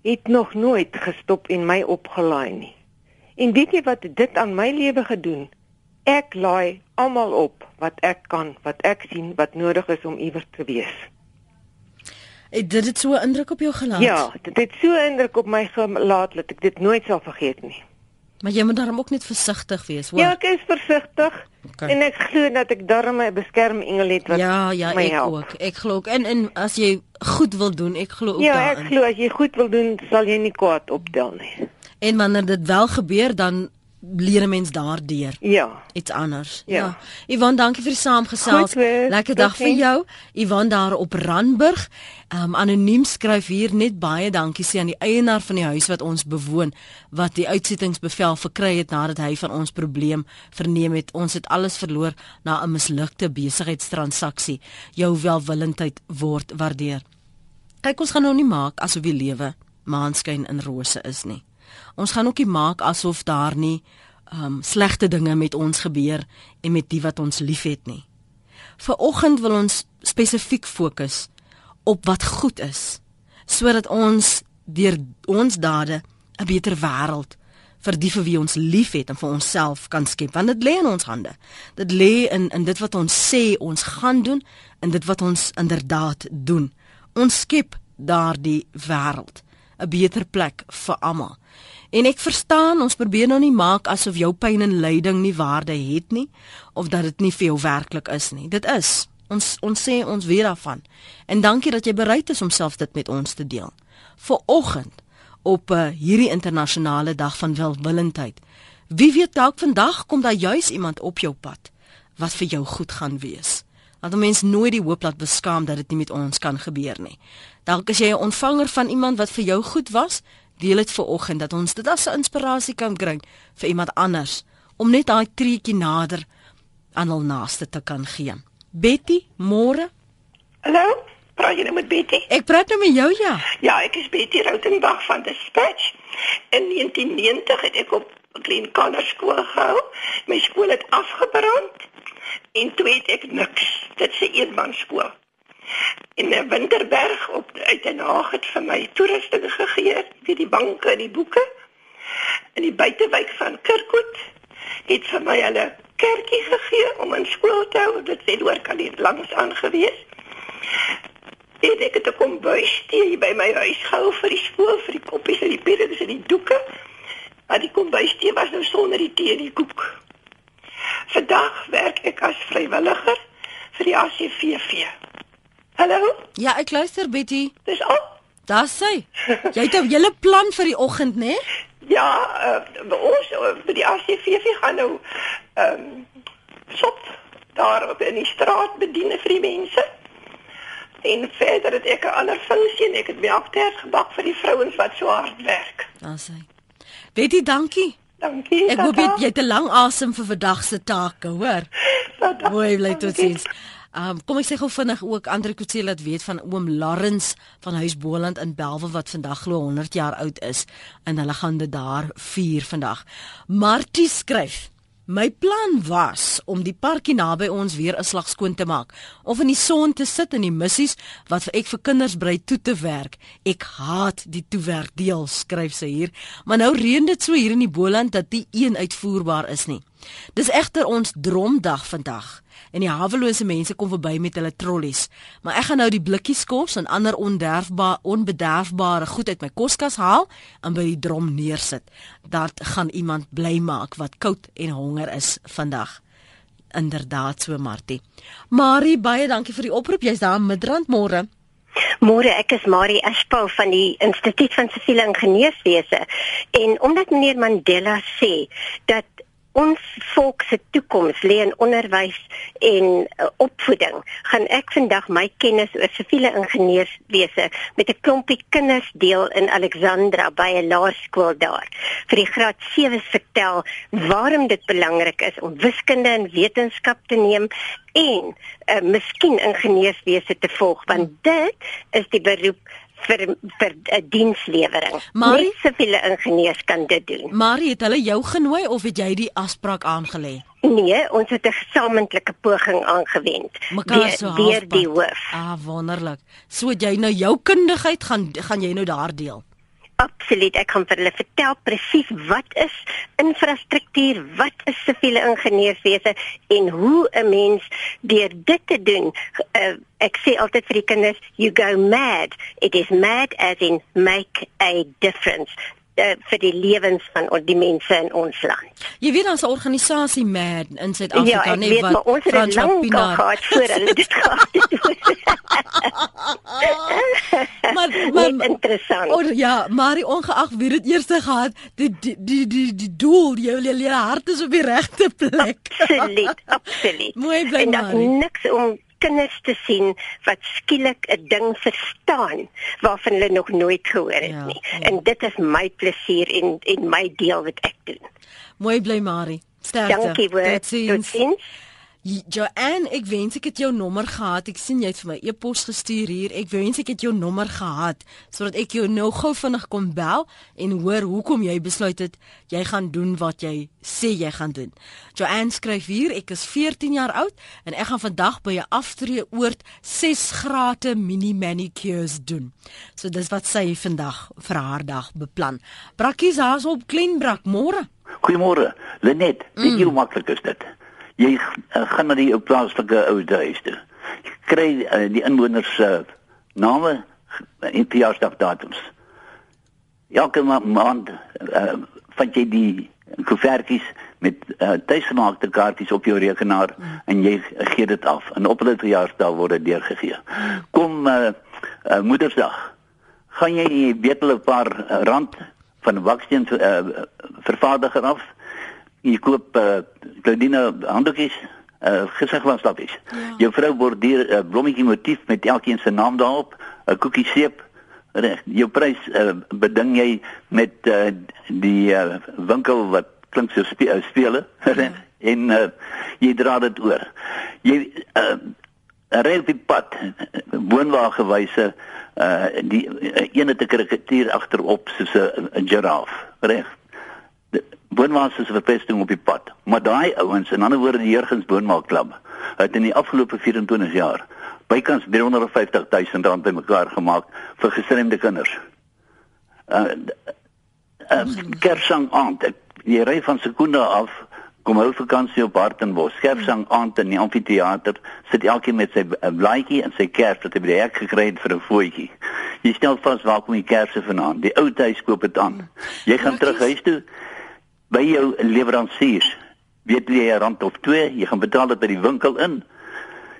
[SPEAKER 13] het nog nooit gestop en my opgelaai nie. En weet jy wat dit aan my lewe gedoen? Ek laai almal op wat ek kan, wat ek sien wat nodig is om iewers te wees.
[SPEAKER 1] Het dit dit so 'n indruk op jou gelaat?
[SPEAKER 13] Ja, dit het so 'n indruk op my gelaat dat ek dit nooit sal vergeet nie.
[SPEAKER 1] Maar jy moet daarom ook net versigtig wees, hoor.
[SPEAKER 13] Ja, ek is versigtig
[SPEAKER 1] Okay.
[SPEAKER 13] en ek glo dat ek daarmee 'n beskermengel het wat
[SPEAKER 1] ja, ja,
[SPEAKER 13] my
[SPEAKER 1] ek
[SPEAKER 13] help.
[SPEAKER 1] ook. Ek glo ook. En en as jy goed wil doen, ek glo ook
[SPEAKER 13] Ja,
[SPEAKER 1] daarin.
[SPEAKER 13] ek glo as jy goed wil doen, sal jy nie kwaad optel nie.
[SPEAKER 1] En wanneer dit wel gebeur, dan leer 'n mens daardeur.
[SPEAKER 13] Ja.
[SPEAKER 1] Iets anders.
[SPEAKER 13] Ja.
[SPEAKER 1] Ivan, dankie vir die saamgesels.
[SPEAKER 13] Goed, hoor.
[SPEAKER 1] Lekker dag vir
[SPEAKER 13] Totsiens.
[SPEAKER 1] jou. Ivan daar op Randburg. Um anoniem skryf hier net baie dankie sê aan die eienaar van die huis wat ons bewoon wat die uitsettingsbevel verkry het nadat hy van ons probleem verneem het. Ons het alles verloor na 'n mislukte besigheidstransaksie. Jou welwillendheid word waardeer. Kyk, ons gaan nou nie maak asof die lewe maanskyn in rose is nie. Ons gaan ook nie maak asof daar nie um slegte dinge met ons gebeur en met die wat ons liefhet nie. Vanoggend wil ons spesifiek fokus op wat goed is sodat ons deur ons dade 'n beter wêreld vir die vir wie ons liefhet en vir onsself kan skep want dit lê in ons hande. Dit lê in in dit wat ons sê ons gaan doen en dit wat ons inderdaad doen. Ons skep daardie wêreld 'n beter plek vir almal. En ek verstaan, ons probeer nou nie maak asof jou pyn en lyding nie waarde het nie of dat dit nie vir jou werklik is nie. Dit is. Ons ons sê ons weet daarvan. En dankie dat jy bereid is om self dit met ons te deel. Viroggend op uh, hierdie internasionale dag van welwillendheid. Wie weet dalk vandag kom daar juis iemand op jou pad wat vir jou goed gaan wees. Dat 'n mens nooit die hoop laat beskaam dat dit nie met ons kan gebeur nie. Dalk is jy 'n ontvanger van iemand wat vir jou goed was, deel dit viroggend dat ons dit as 'n inspirasie kan kry vir iemand anders om net daai treetjie nader aan hul naaste te kan gee. Betty, môre?
[SPEAKER 14] Hallo, praat jy nou met Betty?
[SPEAKER 1] Ek praat nou met jou ja.
[SPEAKER 14] Ja, ek is Betty Rautenbach van Dispatch. In 1990 het ek op Green Corner skool gehou. My skool het afgebrand en toe het ek niks. Dit is 'n eenman skool. En 'n Winterberg op uit Den Haag het vir my toerusting gegee, vir die banke en die boeke. In die buitewijk van Kirkwood het vir my hulle kerkie gegee om in skool te hou. Dit het oor kan hier langs aangewees. En ek het 'n kombuis hier by my huis gehou vir die skool, vir die koppies en die perdes en die doeke. Maar die kombuis was nou sonder die tee en die koek. Vandag werk ek as vrywilliger vir die ACVV. Hallo?
[SPEAKER 1] Ja, ek luister Betty.
[SPEAKER 14] Dis al.
[SPEAKER 1] Daar sê. Jy het 'n hele plan vir die oggend, né?
[SPEAKER 14] Ja, uh, by ons uh, by die ACVV gaan nou ehm um, sop daar op in die straat bedien vir die mense. En verder het ek 'n ander funksie en ek het melktert gebak vir die vrouens wat so hard werk.
[SPEAKER 1] Daar sê. Betty, dankie.
[SPEAKER 14] Dankie.
[SPEAKER 1] Ek hoop jy jy het 'n lang asem vir vandag se take, hoor. Mooi bly tot sins. Um, kom ek sê gou vinnig ook Andre Kutse laat weet van oom Larrens van Huis Boland in Belwel wat vandag glo 100 jaar oud is en hulle gaan dit daar vier vandag. Martie skryf My plan was om die parkie naby ons weer 'n slag skoon te maak of in die son te sit in die missies wat ek vir kinders brei toe te werk. Ek haat die toewerk deel, skryf sy hier. Maar nou reën dit so hier in die Boland dat die een uitvoerbaar is nie. Dis egter ons dromdag vandag en die hawelose mense kom verby met hulle trollies. Maar ek gaan nou die blikkies kos en ander onderfbare onbederfbare goed uit my koskas haal en by die drom neersit. Dat gaan iemand bly maak wat koud en honger is vandag. Inderdaad so Martie. Marie, baie dankie vir die oproep. Jy's daar Midrand môre.
[SPEAKER 15] Môre, ek is Marie Ashpal van die Instituut van Siviele Ingenieurswese en omdat meneer Mandela sê dat ons volk se toekoms lê in onderwys en uh, opvoeding, gaan ek vandag my kennis oor siviele ingenieurswese met 'n klompie kinders deel in Alexandra by 'n laerskool daar. Vir die graad 7's vertel waarom dit belangrik is om wiskunde en wetenskap te neem en uh, miskien ingenieurswese te volg want dit is die beroep vir vir 'n dienslewering.
[SPEAKER 1] Marie-
[SPEAKER 15] Net siviele ingenieurs kan dit doen.
[SPEAKER 1] Marie, het hulle jou genooi of het jy die afspraak aangelê?
[SPEAKER 15] Nee, ons het 'n gesamentlike poging aangewend
[SPEAKER 1] Mekaar
[SPEAKER 15] deur,
[SPEAKER 1] so
[SPEAKER 15] deur die hoof.
[SPEAKER 1] Ah, wonderlik. So jy nou jou kundigheid gaan gaan jy nou daar deel.
[SPEAKER 15] Absoluut, ek kan vir hulle vertel presies wat is infrastruktuur, wat is siviele ingenieurswese en hoe 'n mens deur dit te doen, uh, ek sê altyd vir die kinders, you go mad. It is mad as in make a difference uh, vir die lewens van on- die mense in ons land.
[SPEAKER 1] Jy weet daar's 'n organisasie MAD in Suid-Afrika,
[SPEAKER 15] ja,
[SPEAKER 1] nee,
[SPEAKER 15] weet,
[SPEAKER 1] wat
[SPEAKER 15] maar ons het lank gehad voor hulle dit gehad het.
[SPEAKER 1] maar
[SPEAKER 15] Net interessant.
[SPEAKER 1] Or, ja, maar ongeag wie dit eers gehad, die die die die, die doel, jou jou hart is op die regte plek.
[SPEAKER 15] Absoluut, absoluut.
[SPEAKER 1] Mooi bly
[SPEAKER 15] en dat niks om kinders te sien wat skielik 'n ding verstaan waarvan hulle nog nooit gehoor het
[SPEAKER 1] Ja,
[SPEAKER 15] nie.
[SPEAKER 1] ja.
[SPEAKER 15] En dit is my plesier en en my deel wat ek doen.
[SPEAKER 1] Mooi bly Marie. Sterkte.
[SPEAKER 15] Dankie hoor.
[SPEAKER 1] Totsiens.
[SPEAKER 15] Totsiens.
[SPEAKER 1] J- Joanne, ek wens ek het jou nommer gehad. Ek sien jy het vir my e-pos gestuur hier. Ek wens ek het jou nommer gehad sodat ek jou nou gou vinnig kon bel en hoor hoekom jy besluit het jy gaan doen wat jy sê jy gaan doen. Joanne skryf hier, ek is 14 jaar oud en ek gaan vandag by 'n aftreeoord 6 grade mini manicures doen. So dis wat sy vandag vir haar dag beplan. Brakkies haas op Klenbrak môre.
[SPEAKER 16] Goeiemôre. Lenet, weet jy hoe maklik is dit? Jy uh, gaan na die ou plaaslike ou huis toe. Jy kry uh, die inwoners se uh, name en verjaarsdagdatums. Elke ma maand uh, vind jy die koevertjies met uh, tuisgemaakte kaartjies op jou rekenaar mm. en jy gee dit af en op hulle verjaarsdag word dit deurgegee. Kom uh, uh, Moedersdag. Gaan jy weet hulle 'n paar rand van 'n baksteen uh, vervaardiger af. Jy koop uh, Claudine handdoekies, uh, gesigwaslappies. Ja. Jou vrou borduur 'n uh, blommetjie motief met elkeen se naam daarop, 'n koekie seep. Reg, jou prys uh, beding jy met uh, die uh, winkel wat klink so spe uh, spele ja. en uh, jy dra dit oor. Jy uh, ry op die pad woonwagenwyse uh die uh, ene te karikatuur agterop soos 'n giraf, reg? Boonwaans is 'n verpesting op die pad, maar daai ouens, in ander woorde die Jurgens Boonmaakklub, het in die afgelope 24 jaar bykans 350 000 rand bymekaar gemaak vir gestremde kinders. Uh, uh Kersang aand, ek, jy ry van Sekunda af, kom hou vakansie op Hartenbos, Kersang aand in die amfitheater, sit elkeen met sy uh, blaadjie en sy kers wat hy by die hek gekry het vir 'n voetjie. Jy stel vas waar kom die kersse vanaand? Die ou huis koop dit aan. Jy gaan terug huis toe by jou leweranciers. Weet jy 'n rand of 2, jy gaan betaal dit by die winkel in.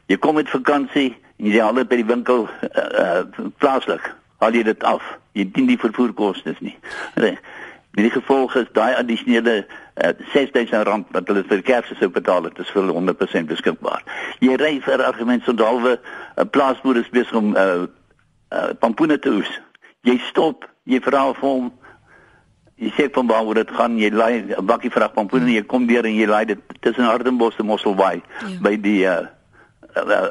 [SPEAKER 16] Jy kom met vakansie en jy haal dit by die winkel uh, uh, plaaslik. Haal jy dit af. Jy dien die vervoerkostes nie. Reg. Met die gevolg is daai addisionele uh, 6000 rand wat hulle vir kersse sou betaal het, is vir hulle 100% beskikbaar. Jy ry vir argument so dalwe 'n uh, plaasboer is besig om uh, uh, pampoene te oes. Jy stop, jy vra vir hom jy sê van waar dit gaan, jy laai 'n bakkie vrag pampoene, jy kom deur en jy laai dit tussen Hardenbos en Mosselbaai ja. by die uh,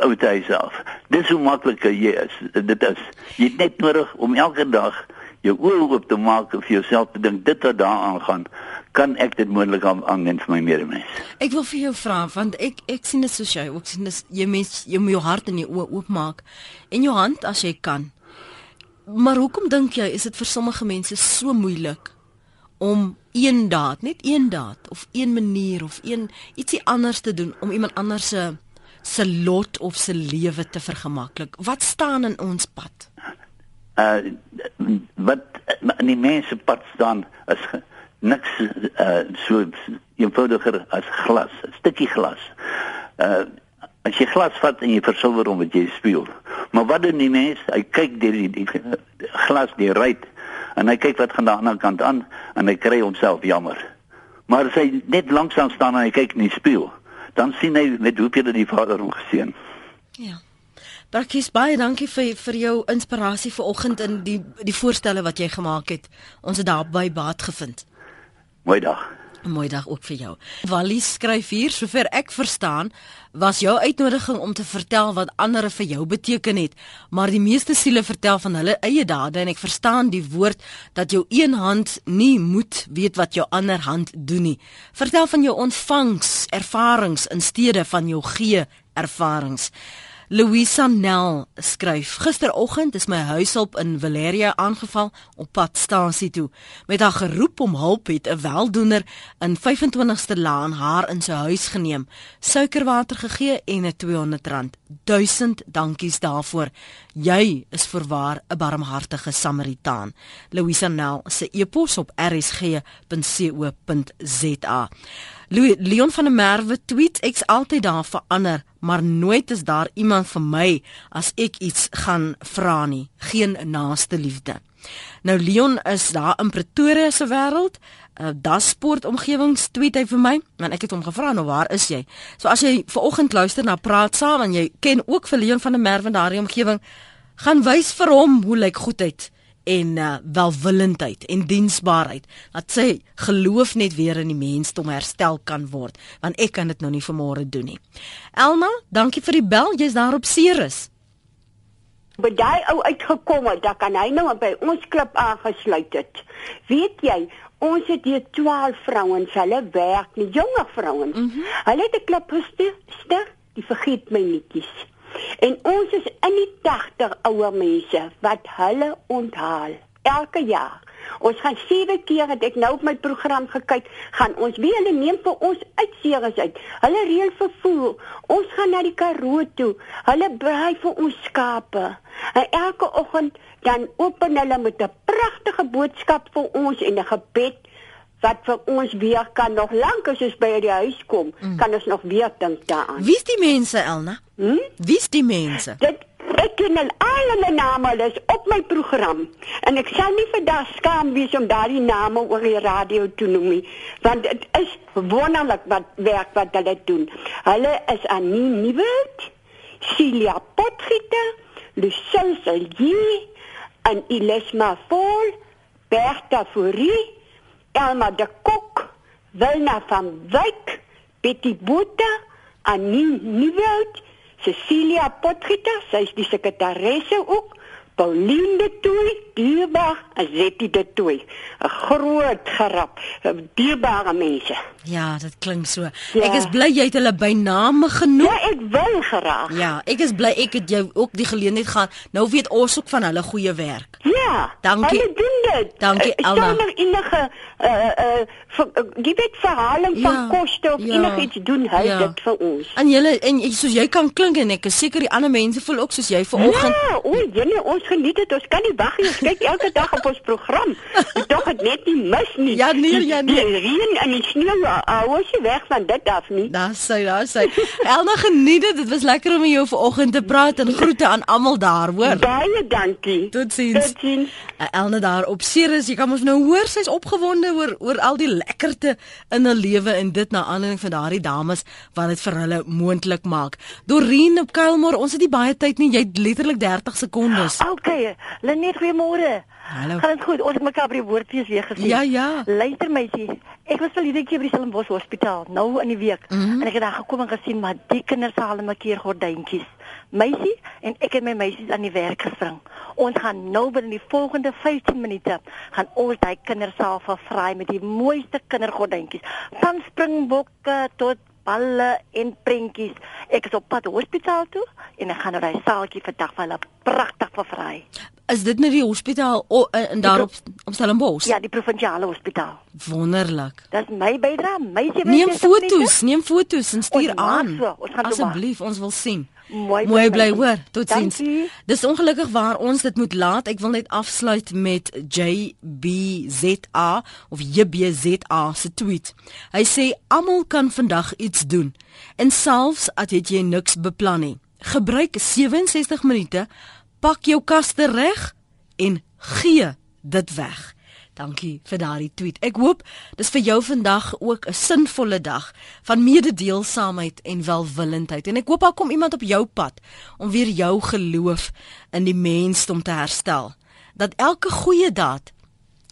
[SPEAKER 16] ou huis af. Dis hoe maklik jy is. Dit is jy het net nodig om elke dag jou oë oop te maak en vir jouself te dink dit wat daaraan gaan, kan ek dit moontlik aan aanneem vir my medemens.
[SPEAKER 1] Ek wil vir jou vra want ek ek sien dit soos jy ook sien dis jy mens jy moet jou hart en jou oë oopmaak en jou hand as jy kan. Maar hoekom dink jy is dit vir sommige mense so moeilik om een daad, net een daad of een manier of een ietsie anders te doen om iemand anders se se lot of se lewe te vergemaklik? Wat staan in ons pad?
[SPEAKER 16] Uh wat in die mense pad staan is niks uh so eenvoudiger as glas, 'n stukkie glas. Uh As jy glas vat en jy versilwer hom met jy speel. Maar wat doen die mens? Hy kyk deur die, die glas deur ruit en hy kyk wat gaan aan die ander kant aan en hy kry homself jammer. Maar as hy net lanksaam staan en hy kyk in die spieël, dan sien hy met hoeveel die Vader hom geseën.
[SPEAKER 1] Ja. Brakkies baie dankie vir vir jou inspirasie vanoggend in die die voorstelle wat jy gemaak het. Ons het daarby baat gevind.
[SPEAKER 16] Mooi dag.
[SPEAKER 1] Mooi dag ook vir jou. Wally skryf hier, sover ek verstaan, was jou uitnodiging om te vertel wat ander vir jou beteken het, maar die meeste siele vertel van hulle eie dade en ek verstaan die woord dat jou een hand nie moet weet wat jou ander hand doen nie. Vertel van jou ontvangs ervarings in steede van jou gee ervarings. Louisa Nel skryf: Gisteroggend is my huishulp in Valeria aangeval op padstasie toe. Met haar geroep om hulp het 'n weldoener in 25ste Laan haar in sy huis geneem, suikerwater gegee en 'n R200. Duisend dankies daarvoor. Jy is voorwaar 'n barmhartige Samaritaan. Louisa Nel se e-pos op rsg.co.za. Leon van der Merwe tweet ek's altyd daar vir ander, maar nooit is daar iemand vir my as ek iets gaan vra nie. Geen naaste liefde. Nou Leon is daar in Pretoria se wêreld, uh, dasport omgewings tweet hy vir my, want ek het hom gevra nou waar is jy? So as jy ver oggend luister na praat saam en jy ken ook vir Leon van der Merwe in daardie omgewing, gaan wys vir hom hoe lyk goedheid en uh, welwillendheid en diensbaarheid dat sy geloof net weer in die mensdom herstel kan word want ek kan dit nou nie vanmôre doen nie. Elna, dankie vir die bel, jy's daar op Ceres.
[SPEAKER 17] By daai ou uitgekom het, dan kan hy nou by ons klub aangesluit het. Weet jy, ons het hier 12 vrouens, hulle werk, nie jonge vrouens. Mm -hmm. Hulle het 'n klub gestig, die vergeet my netjies. En ons is in die 80 ouer mense wat hulle onthaal elke jaar. Ons gaan sewe keer het ek nou op my program gekyk, gaan ons wie hulle neem vir ons uitseries uit. Hulle reël vervoer. Ons gaan na die Karoo toe. Hulle braai vir ons skape. En elke oggend dan open hulle met 'n pragtige boodskap vir ons en 'n gebed wat vir ons weer kan nog lank as ons by die huis kom, mm. kan ons nog weer dink daaraan.
[SPEAKER 1] Wie's die mense Elna? Hm? Wie's die mense?
[SPEAKER 17] Dit ek ken al hulle name, hulle is op my program. En ek sal nie vandag skaam wees om daardie name oor die radio te noem nie, want dit is wonderlik wat werk wat hulle doen. Hulle is Annie Nieuwelt, Celia Potgieter, Lucille Selje en Ilesma Vol, Bertha Fourie Elma de Kok, Wilna van Wyk, Betty Botha, Annie Nieuwoud, Cecilia Potgieter, sy is die sekretaresse ook, Pauline de Tooi, dierbare Azetti de Tooi. 'n Groot gerap, dierbare mense.
[SPEAKER 1] Ja, dit klink so. Ja. Ek is bly jy het hulle by name genoem.
[SPEAKER 17] Ja, ek wil graag.
[SPEAKER 1] Ja, ek is bly ek het jou ook die geleentheid gehad. Nou weet ons ook van hulle goeie werk.
[SPEAKER 17] Ja.
[SPEAKER 1] Dankie.
[SPEAKER 17] Hulle doen dit.
[SPEAKER 1] Dankie
[SPEAKER 17] uh,
[SPEAKER 1] Alma.
[SPEAKER 17] Sonder enige uh uh die weet verhaling ja, van koste of ja, enigiets doen hy ja. dit vir ons.
[SPEAKER 1] En julle en soos jy kan klink en ek is seker die ander mense voel ook soos jy vanoggend.
[SPEAKER 17] Ja, o, jene ons geniet dit. Ons kan nie wag nie. Ons kyk elke dag op ons program. Ek dink dit net nie mis nie.
[SPEAKER 1] Ja, nee, ja, nee.
[SPEAKER 17] Die reën en die sneeu, ou is weg van dit af nie.
[SPEAKER 1] Daar sê, daar sê. Elna geniet dit. Dit was lekker om jou vanoggend te praat en groete aan almal daar, hoor.
[SPEAKER 17] Baie dankie.
[SPEAKER 1] Totsiens.
[SPEAKER 17] Totsiens.
[SPEAKER 1] Uh, Elna daar op Ceres, jy kan mos nou hoor sy's opgewonde oor oor al die lekkerte in 'n lewe en dit na aanleiding van daardie dames wat dit vir hulle moontlik maak. Dorien op Kuilmore, ons het nie baie tyd nie. Jy het letterlik 30 sekondes.
[SPEAKER 18] Okay, Lenet, goeiemôre.
[SPEAKER 1] Hallo.
[SPEAKER 18] Gaan dit goed? Ons het mekaar by die woordfees weer gesien.
[SPEAKER 1] Ja, ja.
[SPEAKER 18] Luister meisie, ek was al hierdie keer by die Stellenbosch Hospitaal nou in die week mm -hmm. en ek het daar gekom en gesien maar die kinders haal 'n keer gordyntjies. Meisie en ek en my meisies aan die werk gespring. Ons gaan nou binne die volgende 15 minute gaan ons daai kindersaal vervraai met die mooiste kindergordyntjies. Van springbokke tot balle en prentjies. Ek is op pad hospitaal toe en ek gaan nou daai saaltjie vandag vir hulle pragtig vervraai.
[SPEAKER 1] Is dit nou die hospitaal o, in daarop Op Stellenbosch.
[SPEAKER 18] Ja, die provinsiale hospitaal.
[SPEAKER 1] Wonderlik.
[SPEAKER 18] Dis my bydrae, my 67
[SPEAKER 1] Neem
[SPEAKER 18] minute.
[SPEAKER 1] foto's, neem foto's en stuur
[SPEAKER 18] Ons
[SPEAKER 1] aan.
[SPEAKER 18] so, ons
[SPEAKER 1] Asseblief, ons wil sien.
[SPEAKER 18] Mooi
[SPEAKER 1] Mooi
[SPEAKER 18] bly,
[SPEAKER 1] hoor. Totsiens. Dis ongelukkig waar ons dit moet laat. Ek wil net afsluit met JBZA of JBZA se tweet. Hy sê almal kan vandag iets doen en selfs as het jy niks beplan nie. Gebruik 67 minute, pak jou kaste reg en gee dit weg. Dankie vir daardie tweet. Ek hoop dis vir jou vandag ook 'n sinvolle dag van mededeelsaamheid en welwillendheid. En ek hoop daar kom iemand op jou pad om weer jou geloof in die mensdom te herstel. Dat elke goeie daad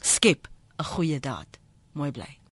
[SPEAKER 1] skep 'n goeie daad. Mooi bly.